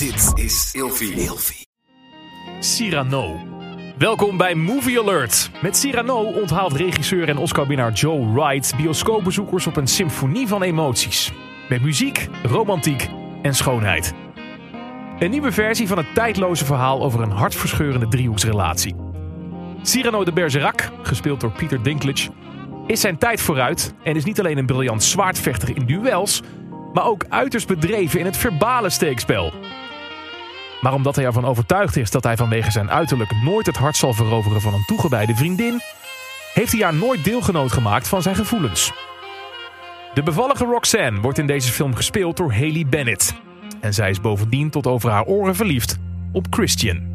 Dit is Ilfie. Cyrano. Welkom bij Movie Alert. Met Cyrano onthaalt regisseur en Oscar-winnaar Joe Wright bioscoopbezoekers op een symfonie van emoties. Met muziek, romantiek en schoonheid. Een nieuwe versie van het tijdloze verhaal over een hartverscheurende driehoeksrelatie. Cyrano de Bergerac, gespeeld door Peter Dinklage, is zijn tijd vooruit en is niet alleen een briljant zwaardvechter in duels, maar ook uiterst bedreven in het verbale steekspel. Maar omdat hij ervan overtuigd is dat hij vanwege zijn uiterlijk nooit het hart zal veroveren van een toegewijde vriendin, heeft hij haar nooit deelgenoot gemaakt van zijn gevoelens. De bevallige Roxanne wordt in deze film gespeeld door Haley Bennett. En zij is bovendien tot over haar oren verliefd op Christian.